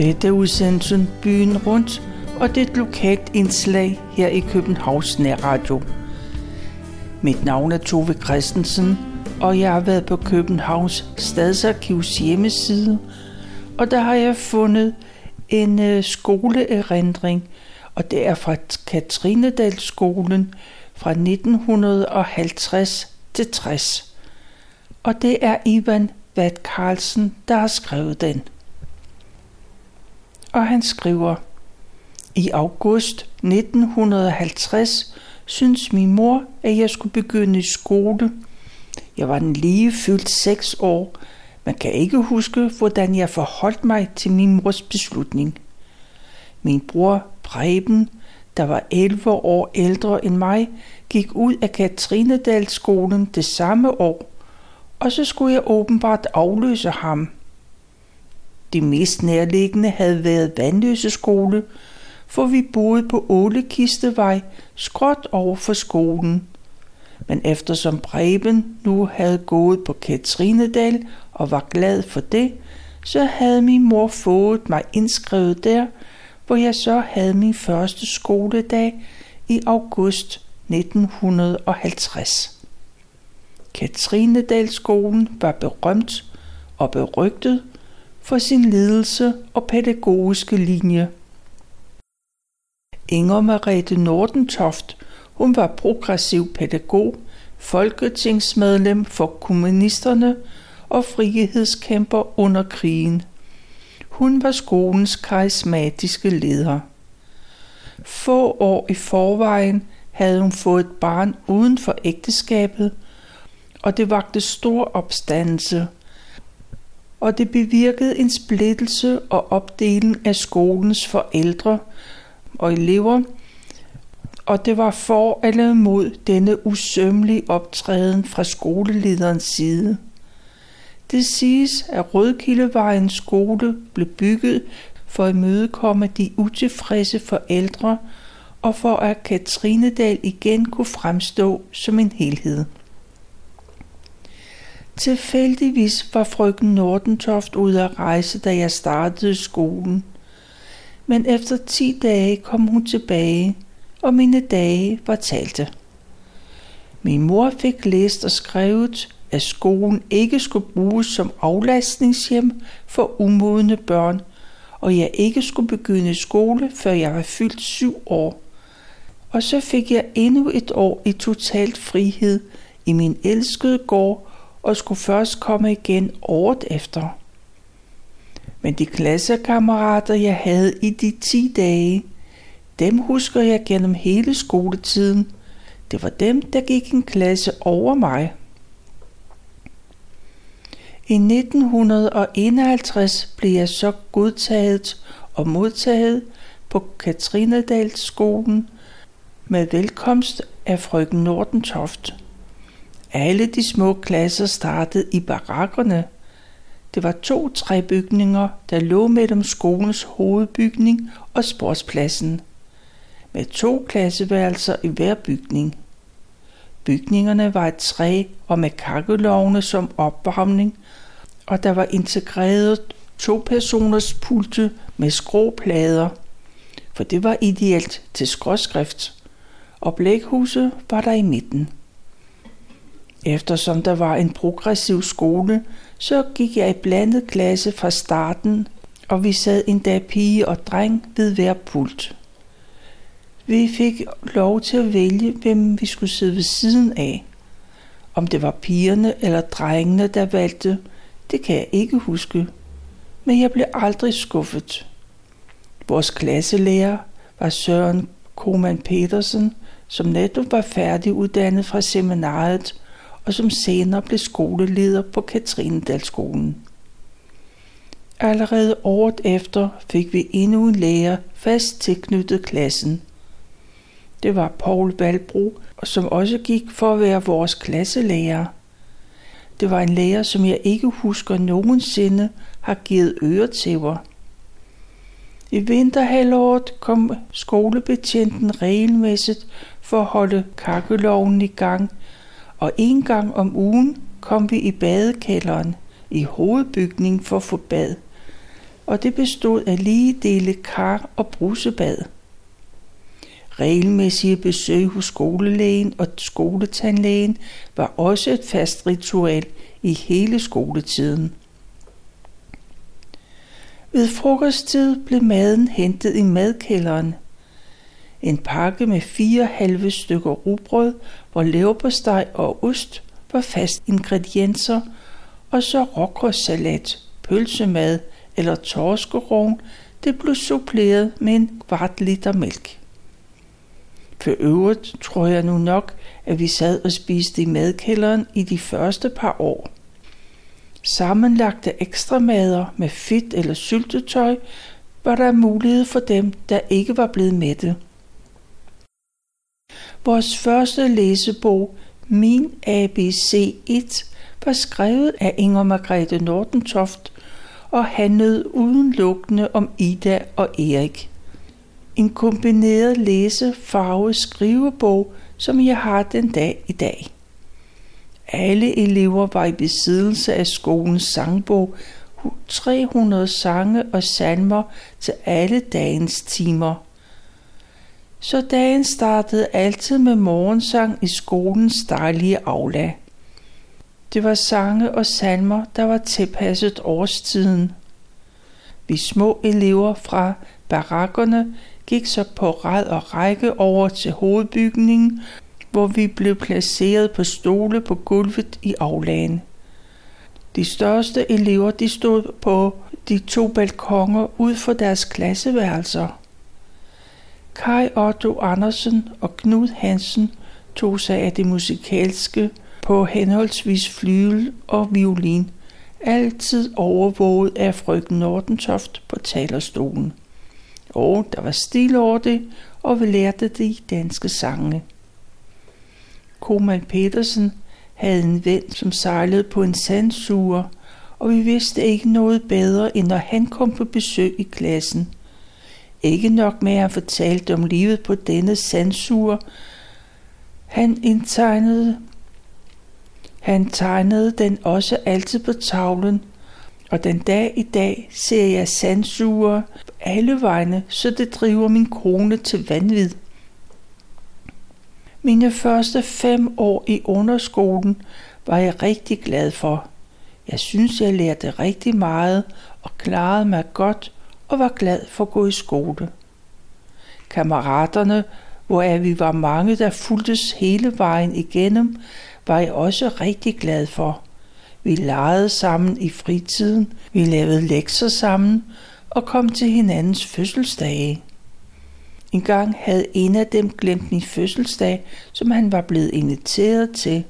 Dette er udsendelsen Byen Rundt, og det er et lokalt indslag her i Københavns Nærradio. Mit navn er Tove Christensen, og jeg har været på Københavns Stadsarkivs hjemmeside, og der har jeg fundet en øh, skoleerindring, og det er fra Katrinedalsskolen fra 1950 til 60. Og det er Ivan Vat Carlsen, der har skrevet den. Og han skriver, i august 1950 synes min mor, at jeg skulle begynde i skole. Jeg var den lige fyldt seks år. Man kan ikke huske, hvordan jeg forholdt mig til min mors beslutning. Min bror Preben, der var 11 år ældre end mig, gik ud af Katrinedalsskolen det samme år, og så skulle jeg åbenbart afløse ham. Det mest nærliggende havde været Vandløse skole, for vi boede på Ålekistevej, skråt over for skolen. Men eftersom Preben nu havde gået på Katrinedal og var glad for det, så havde min mor fået mig indskrevet der, hvor jeg så havde min første skoledag i august 1950. Katrinedalskolen var berømt og berygtet for sin ledelse og pædagogiske linje. Inger Marete Nordentoft, hun var progressiv pædagog, folketingsmedlem for kommunisterne og frihedskæmper under krigen. Hun var skolens karismatiske leder. Få år i forvejen havde hun fået et barn uden for ægteskabet, og det vagte stor opstandelse. Og det bevirkede en splittelse og opdeling af skolens forældre og elever, og det var for eller imod denne usømmelige optræden fra skolelederens side. Det siges, at Rødkildevejens skole blev bygget for at imødekomme de utilfredse forældre og for at Katrinedal igen kunne fremstå som en helhed. Tilfældigvis var frøken Nordentoft ude at rejse, da jeg startede skolen. Men efter ti dage kom hun tilbage, og mine dage var talte. Min mor fik læst og skrevet, at skolen ikke skulle bruges som aflastningshjem for umodne børn, og jeg ikke skulle begynde skole, før jeg var fyldt syv år. Og så fik jeg endnu et år i totalt frihed i min elskede gård, og skulle først komme igen året efter. Men de klassekammerater, jeg havde i de 10 dage, dem husker jeg gennem hele skoletiden. Det var dem, der gik en klasse over mig. I 1951 blev jeg så godtaget og modtaget på Katrinedalsskolen med velkomst af frøken Nordentoft. Alle de små klasser startede i barakkerne. Det var to træbygninger, der lå mellem skolens hovedbygning og sportspladsen, med to klasseværelser i hver bygning. Bygningerne var et træ og med kakkelovne som opvarmning, og der var integreret to personers pulte med skråplader, for det var ideelt til skråskrift, og blækhuset var der i midten. Eftersom der var en progressiv skole, så gik jeg i blandet klasse fra starten, og vi sad endda pige og dreng ved hver pult. Vi fik lov til at vælge, hvem vi skulle sidde ved siden af. Om det var pigerne eller drengene, der valgte, det kan jeg ikke huske. Men jeg blev aldrig skuffet. Vores klasselærer var Søren Koman Petersen, som netop var færdiguddannet fra seminariet og som senere blev skoleleder på Katrinedalskolen. Allerede året efter fik vi endnu en lærer fast tilknyttet klassen. Det var Paul Valbro, som også gik for at være vores klasselærer. Det var en lærer, som jeg ikke husker nogensinde har givet øretæver. I vinterhalvåret kom skolebetjenten regelmæssigt for at holde kakkeloven i gang og en gang om ugen kom vi i badekælderen i hovedbygningen for at få bad. og det bestod af lige dele kar og brusebad. Regelmæssige besøg hos skolelægen og skoletandlægen var også et fast ritual i hele skoletiden. Ved frokosttid blev maden hentet i madkælderen. En pakke med fire halve stykker rugbrød, hvor leverpostej og ost var fast ingredienser, og så råkrødssalat, pølsemad eller torskerogn, det blev suppleret med en kvart liter mælk. For øvrigt tror jeg nu nok, at vi sad og spiste i madkælderen i de første par år. Sammenlagte ekstra mader med fedt eller syltetøj var der mulighed for dem, der ikke var blevet mætte. Vores første læsebog, Min ABC 1, var skrevet af Inger Margrethe Nordentoft og handlede udelukkende om Ida og Erik. En kombineret læse, farve, skrivebog, som jeg har den dag i dag. Alle elever var i besiddelse af skolens sangbog, 300 sange og salmer til alle dagens timer. Så dagen startede altid med morgensang i skolens dejlige aula. Det var sange og salmer, der var tilpasset årstiden. Vi små elever fra barakkerne gik så på rad og række over til hovedbygningen, hvor vi blev placeret på stole på gulvet i aflagen. De største elever de stod på de to balkonger ud for deres klasseværelser. Kai Otto Andersen og Knud Hansen tog sig af det musikalske på henholdsvis flyvel og violin, altid overvåget af frøken Nordentoft på talerstolen. Og der var stil over det, og vi lærte de danske sange. Komal Petersen havde en ven, som sejlede på en sandsuger, og vi vidste ikke noget bedre, end når han kom på besøg i klassen. Ikke nok med, at han fortalte om livet på denne sandsuger. Han indtegnede han tegnede den også altid på tavlen, og den dag i dag ser jeg sandsuger alle vegne, så det driver min kone til vanvid. Mine første fem år i underskolen var jeg rigtig glad for. Jeg synes, jeg lærte rigtig meget og klarede mig godt og var glad for at gå i skole. Kammeraterne, hvor vi var mange, der fuldtes hele vejen igennem, var jeg også rigtig glad for. Vi legede sammen i fritiden, vi lavede lektier sammen og kom til hinandens fødselsdage. En gang havde en af dem glemt min fødselsdag, som han var blevet inviteret til.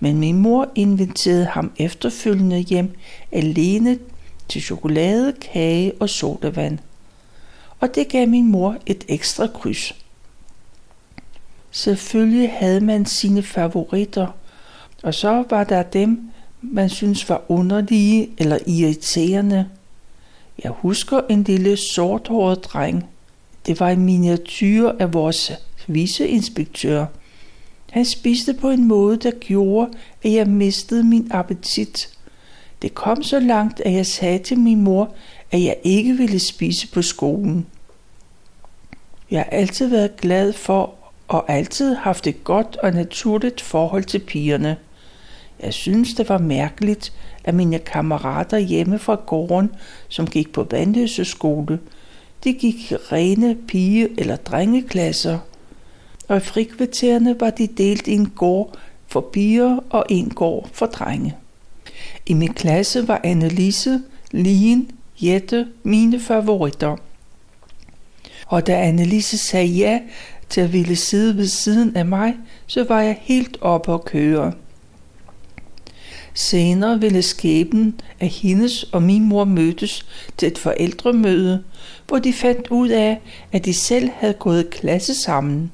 Men min mor inviterede ham efterfølgende hjem alene til chokolade, kage og sodavand. Og det gav min mor et ekstra kryds. Selvfølgelig havde man sine favoritter, og så var der dem, man synes var underlige eller irriterende. Jeg husker en lille sorthåret dreng. Det var en miniatyr af vores viceinspektør. Han spiste på en måde, der gjorde, at jeg mistede min appetit. Det kom så langt, at jeg sagde til min mor, at jeg ikke ville spise på skolen. Jeg har altid været glad for og altid haft et godt og naturligt forhold til pigerne. Jeg synes, det var mærkeligt, at mine kammerater hjemme fra gården, som gik på Vandløse skole, de gik i rene pige- eller drengeklasser. Og i frikvartererne var de delt i en gård for piger og en gård for drenge. I min klasse var Annelise, Lien, Jette mine favoritter. Og da Annelise sagde ja til at ville sidde ved siden af mig, så var jeg helt oppe at køre. Senere ville skæbnen af hendes og min mor mødtes til et forældremøde, hvor de fandt ud af, at de selv havde gået klasse sammen.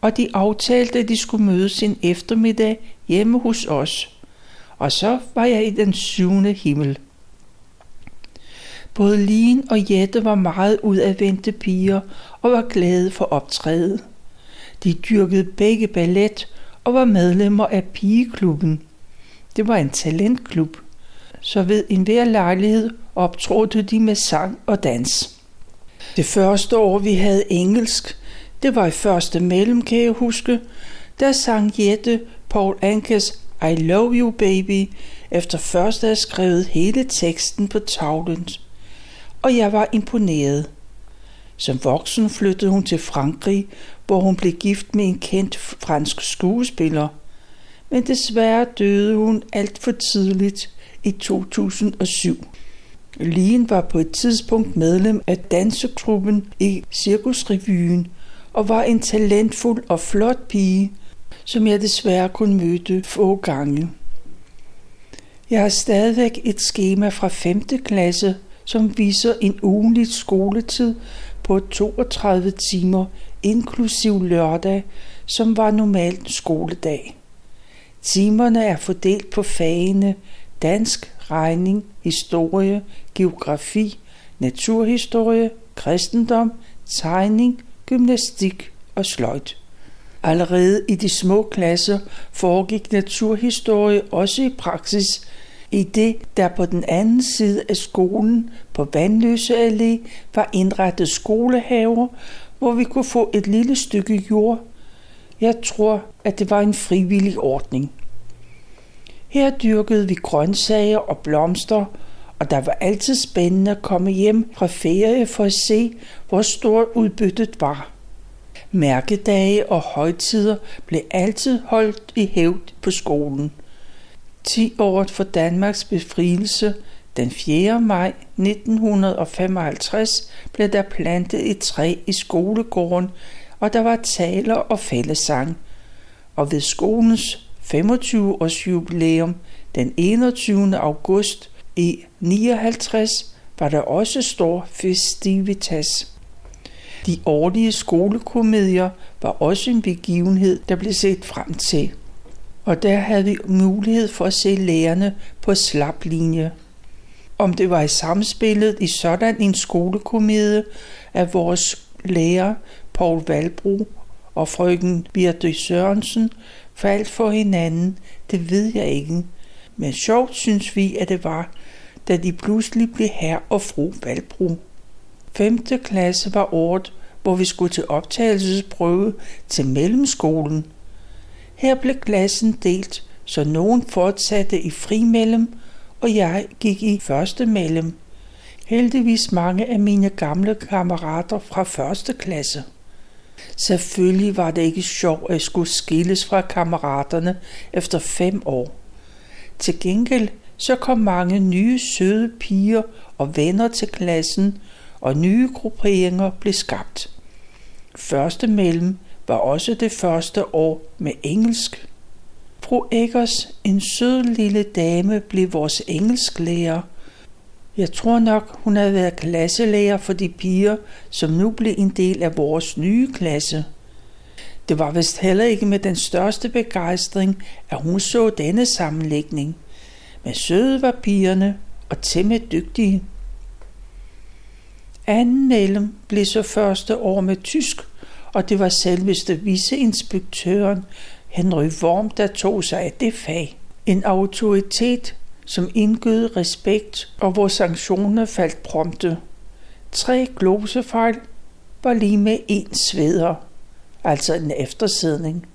Og de aftalte, at de skulle mødes en eftermiddag hjemme hos os. Og så var jeg i den syvende himmel. Både Lien og Jette var meget udadvendte piger og var glade for optrædet. De dyrkede begge ballet og var medlemmer af pigeklubben – det var en talentklub. så ved enhver lejlighed optrådte de med sang og dans. Det første år, vi havde engelsk, det var i første mellem, kan jeg huske, der sang Jette Paul Ankes i Love You Baby, efter først at have skrevet hele teksten på tavlen. Og jeg var imponeret. Som voksen flyttede hun til Frankrig, hvor hun blev gift med en kendt fransk skuespiller. Men desværre døde hun alt for tidligt i 2007. Lien var på et tidspunkt medlem af dansegruppen i Cirkusrevyen og var en talentfuld og flot pige, som jeg desværre kun mødte få gange. Jeg har stadigvæk et skema fra 5. klasse, som viser en ugenlig skoletid på 32 timer, inklusiv lørdag, som var normalt skoledag. Timerne er fordelt på fagene dansk, regning, historie, geografi, naturhistorie, kristendom, tegning, gymnastik og sløjt. Allerede i de små klasser foregik naturhistorie også i praksis, i det der på den anden side af skolen på Vandløse Allé var indrettet skolehaver, hvor vi kunne få et lille stykke jord. Jeg tror, at det var en frivillig ordning. Her dyrkede vi grøntsager og blomster, og der var altid spændende at komme hjem fra ferie for at se, hvor stort udbyttet var. Mærkedage og højtider blev altid holdt i hævd på skolen. 10 året for Danmarks befrielse, den 4. maj 1955, blev der plantet et træ i skolegården, og der var taler og fællesang. Og ved skolens 25 års jubilæum den 21. august i 59 var der også stor festivitas. De årlige skolekomedier var også en begivenhed, der blev set frem til. Og der havde vi mulighed for at se lærerne på slap linje. Om det var i samspillet i sådan en skolekomedie, at vores lærer Paul Valbro og frøken Birte Sørensen faldt for hinanden, det ved jeg ikke. Men sjovt synes vi, at det var, da de pludselig blev herr og fru Valbro. 5. klasse var året, hvor vi skulle til optagelsesprøve til mellemskolen. Her blev klassen delt, så nogen fortsatte i frimellem, og jeg gik i første mellem. Heldigvis mange af mine gamle kammerater fra første klasse. Selvfølgelig var det ikke sjovt at skulle skilles fra kammeraterne efter fem år. Til gengæld så kom mange nye søde piger og venner til klassen, og nye grupperinger blev skabt. Første mellem var også det første år med engelsk. Fru Eggers, en sød lille dame, blev vores engelsklærer. Jeg tror nok, hun havde været klasselærer for de piger, som nu blev en del af vores nye klasse. Det var vist heller ikke med den største begejstring, at hun så denne sammenlægning. Men søde var pigerne og temmelig dygtige. Anden mellem blev så første år med tysk, og det var selveste viceinspektøren Henry Worm, der tog sig af det fag. En autoritet, som indgød respekt, og hvor sanktioner faldt prompte. Tre glosefejl var lige med en sveder, altså en eftersidning.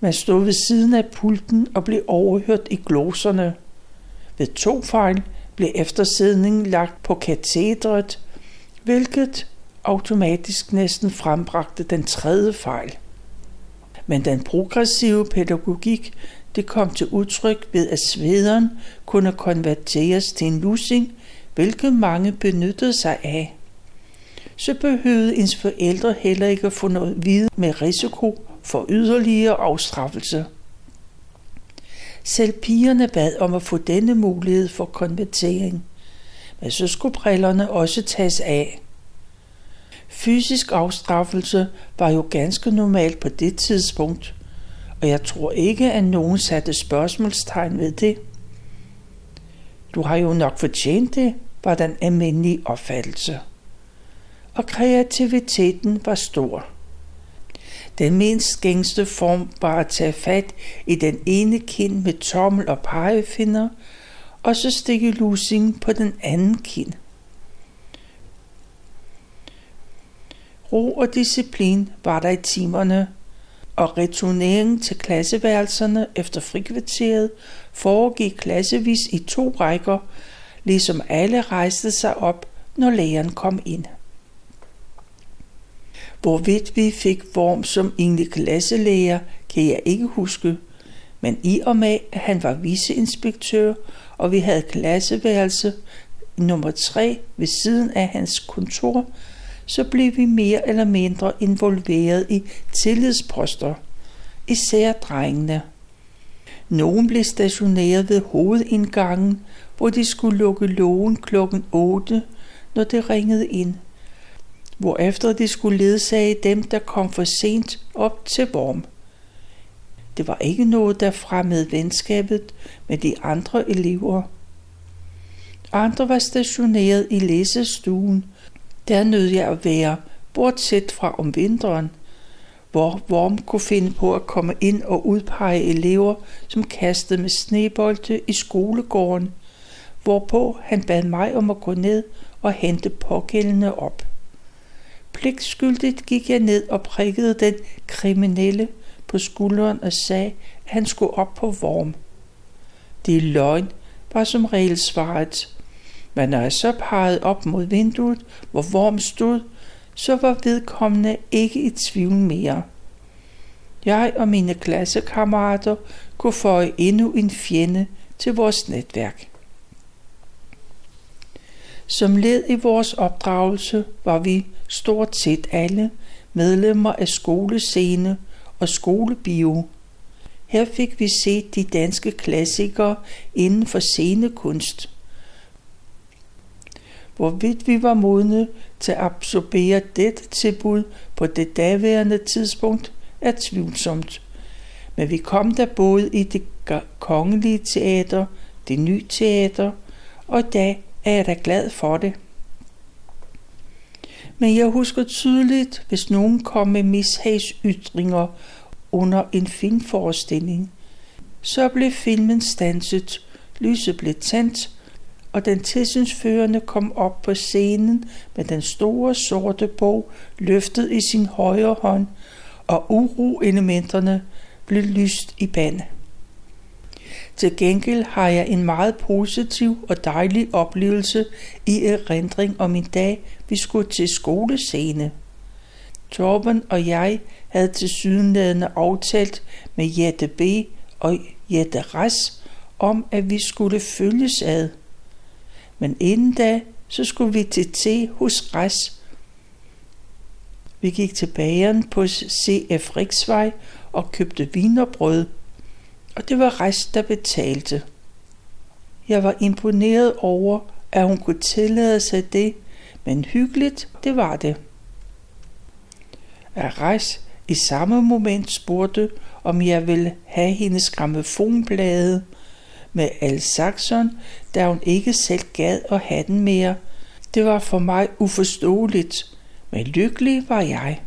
Man stod ved siden af pulten og blev overhørt i gloserne. Ved to fejl blev eftersidningen lagt på katedret, hvilket automatisk næsten frembragte den tredje fejl. Men den progressive pædagogik det kom til udtryk ved, at svederen kunne konverteres til en lussing, hvilket mange benyttede sig af. Så behøvede ens forældre heller ikke at få noget vide med risiko for yderligere afstraffelse. Selv pigerne bad om at få denne mulighed for konvertering, men så skulle brillerne også tages af. Fysisk afstraffelse var jo ganske normalt på det tidspunkt, og jeg tror ikke, at nogen satte spørgsmålstegn ved det. Du har jo nok fortjent det, var den almindelige opfattelse. Og kreativiteten var stor. Den mindst gængste form var at tage fat i den ene kind med tommel og pegefinder, og så stikke lusingen på den anden kind. Ro og disciplin var der i timerne, og returneringen til klasseværelserne efter frikvarteret foregik klassevis i to rækker, ligesom alle rejste sig op, når læreren kom ind. Hvorvidt vi fik Worm som egentlig klasselærer, kan jeg ikke huske, men i og med, at han var viceinspektør, og vi havde klasseværelse nummer 3 ved siden af hans kontor, så blev vi mere eller mindre involveret i tillidsposter, især drengene. Nogen blev stationeret ved hovedindgangen, hvor de skulle lukke lågen klokken 8, når det ringede ind, hvorefter de skulle ledsage dem, der kom for sent op til Worm. Det var ikke noget, der fremmede venskabet med de andre elever. Andre var stationeret i læsestuen, der nød jeg at være, bortset fra om vinteren, hvor Worm kunne finde på at komme ind og udpege elever, som kastede med snebolde i skolegården, hvorpå han bad mig om at gå ned og hente pågældende op. Pligtskyldigt gik jeg ned og prikkede den kriminelle på skulderen og sagde, at han skulle op på vorm. Det er løgn, var som regel svaret. Men når jeg så pegede op mod vinduet, hvor vorm stod, så var vedkommende ikke i tvivl mere. Jeg og mine klassekammerater kunne få endnu en fjende til vores netværk. Som led i vores opdragelse var vi stort set alle medlemmer af skolescene og skolebio. Her fik vi set de danske klassikere inden for scenekunst. Hvorvidt vi var modne til at absorbere dette tilbud på det daværende tidspunkt er tvivlsomt. Men vi kom der både i det kongelige teater, det nye teater, og i dag er jeg da glad for det. Men jeg husker tydeligt, hvis nogen kom med mishagsytringer under en filmforestilling. Så blev filmen stanset, lyset blev tændt, og den tilsynsførende kom op på scenen med den store sorte bog løftet i sin højre hånd, og uroelementerne blev lyst i band. Til gengæld har jeg en meget positiv og dejlig oplevelse i erindring om en dag, vi skulle til skolescene. Torben og jeg havde til sydenlædende aftalt med Jette B. og Jette Ras om, at vi skulle følges ad. Men inden da, så skulle vi til te hos Ras. Vi gik til bageren på CF Riksvej og købte vinerbrød og det var rest, der betalte. Jeg var imponeret over, at hun kunne tillade sig det, men hyggeligt, det var det. Reis i samme moment spurgte, om jeg ville have hendes gramofonblade med Al Saxon, da hun ikke selv gad at have den mere. Det var for mig uforståeligt, men lykkelig var jeg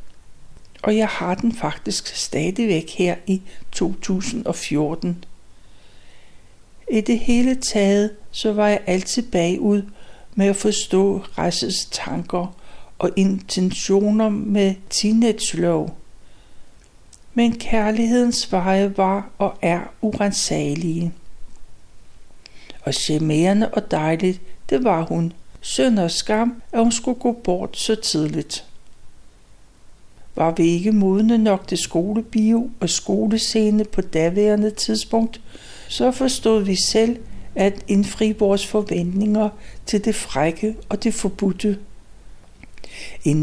og jeg har den faktisk stadigvæk her i 2014. I det hele taget, så var jeg altid bagud med at forstå Rasses tanker og intentioner med teenage-lov. Men kærlighedens veje var og er urensagelige. Og charmerende og dejligt, det var hun. Sønd og skam, at hun skulle gå bort så tidligt. Var vi ikke modne nok til skolebio og skolescene på daværende tidspunkt, så forstod vi selv at indfri vores forventninger til det frække og det forbudte. I 1956-57,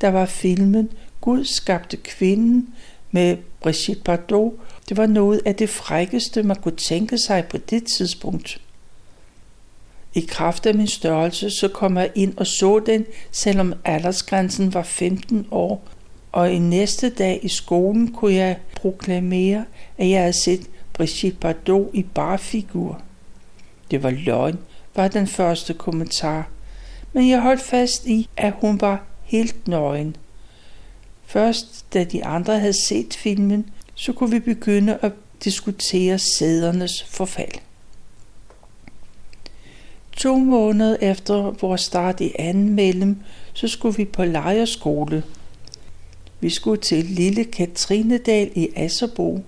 der var filmen Gud skabte kvinden med Brigitte Bardot. Det var noget af det frækkeste, man kunne tænke sig på det tidspunkt. I kraft af min størrelse, så kom jeg ind og så den, selvom aldersgrænsen var 15 år. Og i næste dag i skolen kunne jeg proklamere, at jeg havde set Brigitte Bardot i barfigur. Det var løgn, var den første kommentar. Men jeg holdt fast i, at hun var helt nøgen. Først da de andre havde set filmen, så kunne vi begynde at diskutere sædernes forfald. To måneder efter vores start i anden mellem, så skulle vi på lejerskole. Vi skulle til Lille Katrinedal i Asserbo.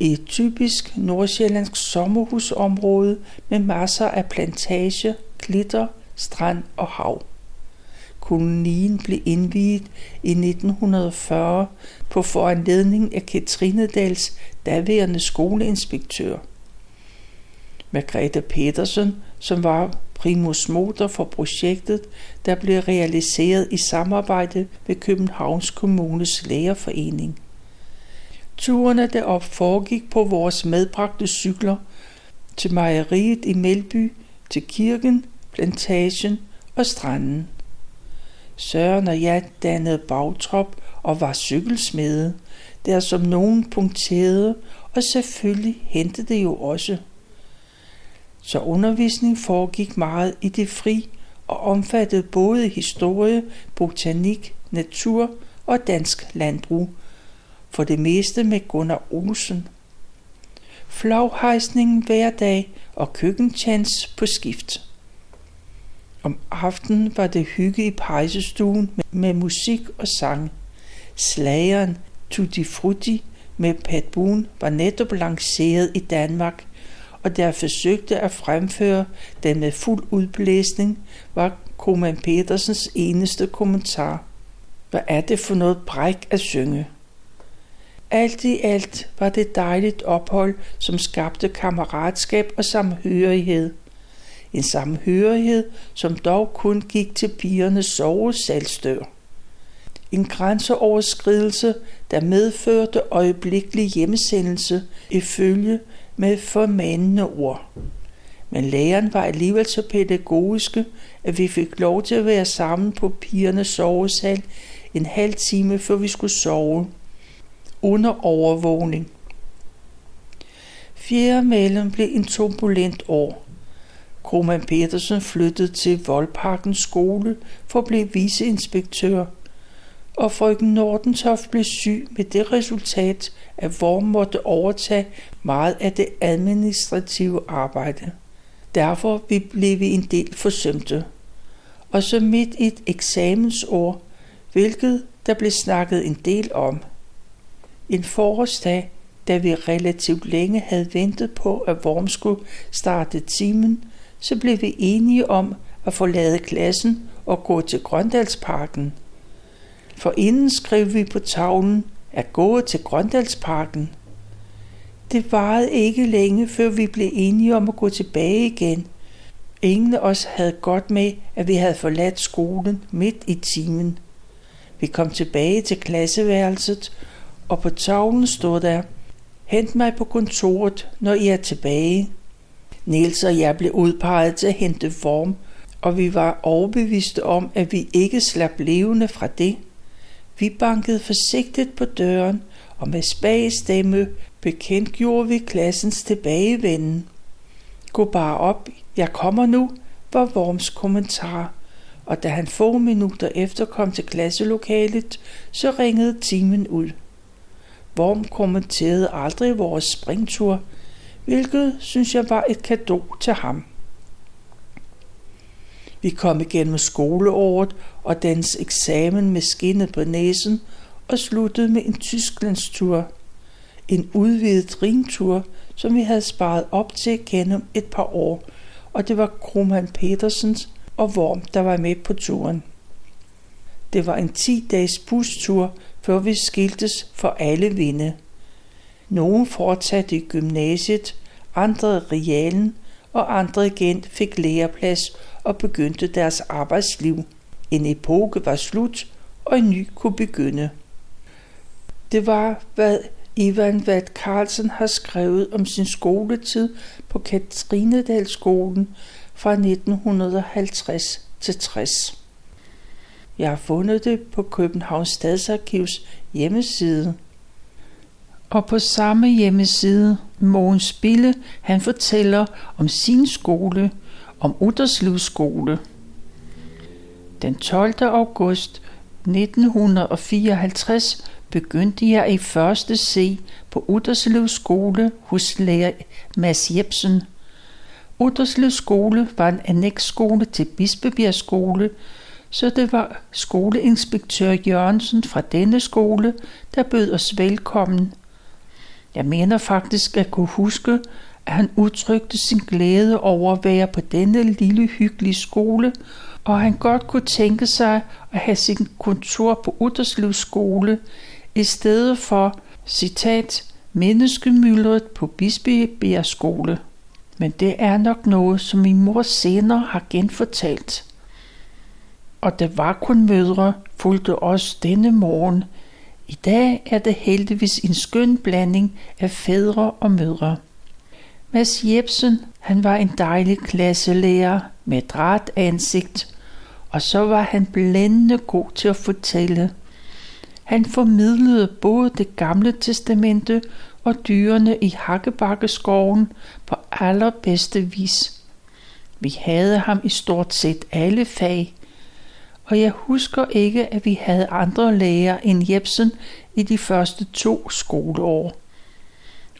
I et typisk nordsjællandsk sommerhusområde med masser af plantage, klitter, strand og hav. Kolonien blev indviet i 1940 på foranledning af Katrinedals daværende skoleinspektør. Margrethe Petersen, som var primus motor for projektet, der blev realiseret i samarbejde med Københavns Kommunes Lægerforening. Turene derop foregik på vores medbragte cykler til mejeriet i Melby, til kirken, plantagen og stranden. Søren og jeg dannede bagtrop og var cykelsmede, der som nogen punkterede, og selvfølgelig hentede det jo også. Så undervisning foregik meget i det fri og omfattede både historie, botanik, natur og dansk landbrug, for det meste med Gunnar Olsen. Flaghejsningen hver dag og køkkentjans på skift. Om aftenen var det hygge i pejsestuen med musik og sang. Slageren Tutti Frutti med Pat Boone var netop lanceret i Danmark, og der forsøgte at fremføre den med fuld udblæsning, var Koman Petersens eneste kommentar. Hvad er det for noget bræk at synge? Alt i alt var det dejligt ophold, som skabte kammeratskab og samhørighed – en samhørighed, som dog kun gik til pigernes sovesalstør. En grænseoverskridelse, der medførte øjeblikkelig hjemmesendelse ifølge med formanende ord. Men læreren var alligevel så pædagogiske, at vi fik lov til at være sammen på pigernes sovesal en halv time, før vi skulle sove. Under overvågning. Fjerde mellem blev en turbulent år. Kroman Petersen flyttede til Voldparkens skole for at blive viceinspektør, og frøken Nordentoft blev syg med det resultat, at Worm måtte overtage meget af det administrative arbejde. Derfor blev vi en del forsømte. Og så midt i et eksamensår, hvilket der blev snakket en del om. En forårsdag, da vi relativt længe havde ventet på, at Worm skulle starte timen, så blev vi enige om at forlade klassen og gå til Grøndalsparken. For inden skrev vi på tavlen at gå til Grøndalsparken. Det varede ikke længe, før vi blev enige om at gå tilbage igen. Ingen af os havde godt med, at vi havde forladt skolen midt i timen. Vi kom tilbage til klasseværelset, og på tavlen stod der, Hent mig på kontoret, når I er tilbage. Niels og jeg blev udpeget til at hente form, og vi var overbeviste om, at vi ikke slap levende fra det. Vi bankede forsigtigt på døren, og med spag stemme bekendtgjorde vi klassens tilbagevenden. Gå bare op, jeg kommer nu, var Worms kommentar, og da han få minutter efter kom til klasselokalet, så ringede timen ud. Worm kommenterede aldrig vores springtur, hvilket synes jeg var et kado til ham. Vi kom igennem skoleåret og dens eksamen med skinnet på næsen og sluttede med en Tysklandstur. En udvidet ringtur, som vi havde sparet op til gennem et par år, og det var Krumhan Petersens og Worm, der var med på turen. Det var en 10-dages bustur, før vi skiltes for alle vinde. Nogle fortsatte i gymnasiet, andre realen, og andre igen fik læreplads og begyndte deres arbejdsliv. En epoke var slut, og en ny kunne begynde. Det var, hvad Ivan Vad Carlsen har skrevet om sin skoletid på Katrinedalskolen fra 1950 til 60. Jeg har fundet det på Københavns Stadsarkivs hjemmeside. Og på samme hjemmeside, Mogens Bille, han fortæller om sin skole, om Utterslev skole. Den 12. august 1954 begyndte jeg i første C på Utterslev skole hos lærer Mads Jebsen. Utterslev skole var en annexskole til Bispebjerg skole, så det var skoleinspektør Jørgensen fra denne skole, der bød os velkommen. Jeg mener faktisk at kunne huske, han udtrykte sin glæde over at være på denne lille hyggelige skole, og han godt kunne tænke sig at have sin kontor på Utterslev skole, i stedet for, citat, menneskemyldret på Bispebjerg skole. Men det er nok noget, som min mor senere har genfortalt. Og det var kun mødre, fulgte os denne morgen. I dag er det heldigvis en skøn blanding af fædre og mødre. Mads Jebsen, han var en dejlig klasselærer med dræt ansigt, og så var han blændende god til at fortælle. Han formidlede både det gamle testamente og dyrene i Hakkebakkeskoven på allerbedste vis. Vi havde ham i stort set alle fag, og jeg husker ikke, at vi havde andre læger end Jebsen i de første to skoleår.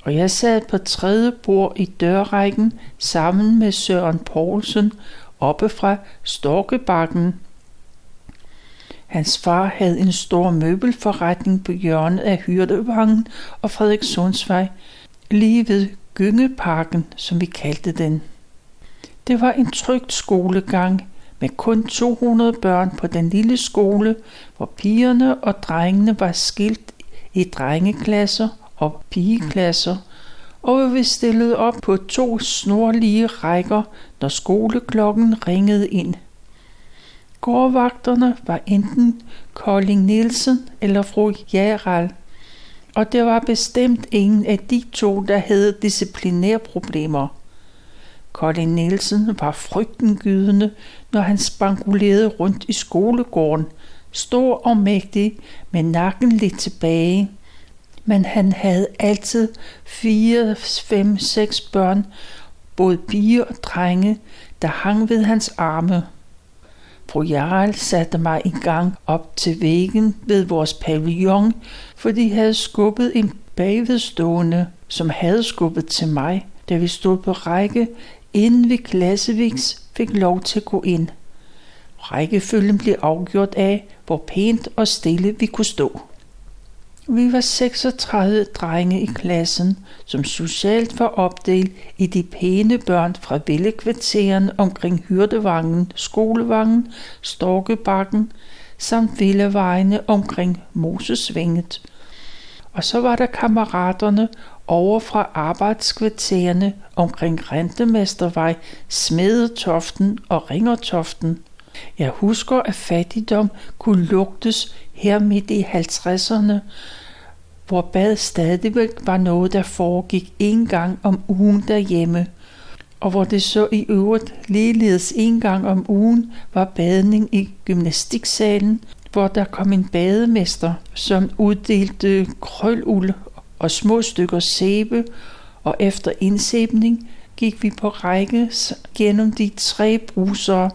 Og jeg sad på tredje bord i dørrækken sammen med Søren Poulsen oppe fra Storkebakken. Hans far havde en stor møbelforretning på hjørnet af Hyrdevangen og Frederikssundsvej, lige ved Gyngeparken, som vi kaldte den. Det var en trygt skolegang med kun 200 børn på den lille skole, hvor pigerne og drengene var skilt i drengeklasser og pigeklasser, og vi stillede op på to snorlige rækker, når skoleklokken ringede ind. Gårdvagterne var enten Kolding Nielsen eller fru Jaral, og det var bestemt ingen af de to, der havde disciplinærproblemer. Colin Nielsen var frygtengydende, når han spangulerede rundt i skolegården, stor og mægtig, med nakken lidt tilbage – men han havde altid fire, fem, seks børn, både piger og drenge, der hang ved hans arme. Fru Jarl satte mig i gang op til væggen ved vores pavillon, for de havde skubbet en bagvedstående, som havde skubbet til mig, da vi stod på række, inden vi Klasseviks fik lov til at gå ind. Rækkefølgen blev afgjort af, hvor pænt og stille vi kunne stå. Vi var 36 drenge i klassen, som socialt var opdelt i de pæne børn fra villekvarteren omkring Hyrdevangen, Skolevangen, Storkebakken samt villevejene omkring Mosesvinget. Og så var der kammeraterne over fra arbejdskvartererne omkring Rentemestervej, Smedetoften og Ringertoften. Jeg husker, at fattigdom kunne lugtes her midt i 50'erne, hvor bad stadigvæk var noget, der foregik en gang om ugen derhjemme, og hvor det så i øvrigt ligeledes en gang om ugen var badning i gymnastiksalen, hvor der kom en bademester, som uddelte krøluld og små stykker sæbe, og efter indsæbning gik vi på række gennem de tre brusere,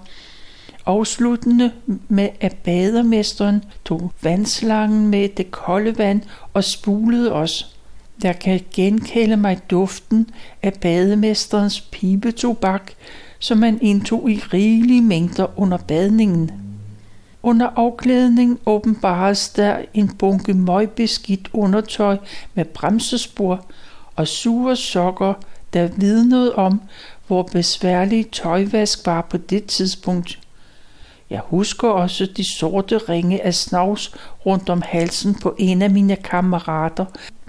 afsluttende med at badermesteren tog vandslangen med det kolde vand og spulede os. Jeg kan genkalde mig duften af bademesterens pibetobak, som man indtog i rigelige mængder under badningen. Under afklædning åbenbares der en bunke møgbeskidt undertøj med bremsespor og sure sokker, der vidnede om, hvor besværlig tøjvask var på det tidspunkt. Jeg husker også de sorte ringe af snavs rundt om halsen på en af mine kammerater,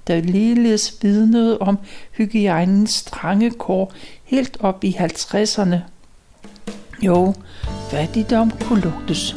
der ligeledes vidnede om hygiejnens strange kår helt op i 50'erne. Jo, fattigdom kunne lugtes.